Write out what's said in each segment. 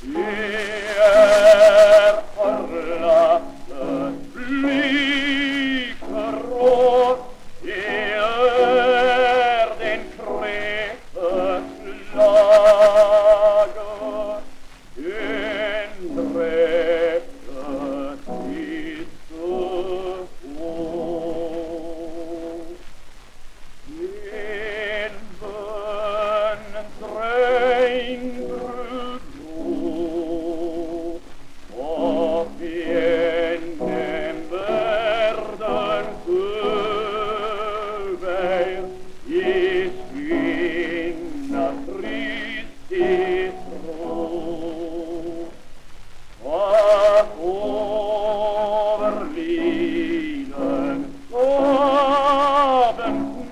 Good.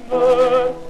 Oh.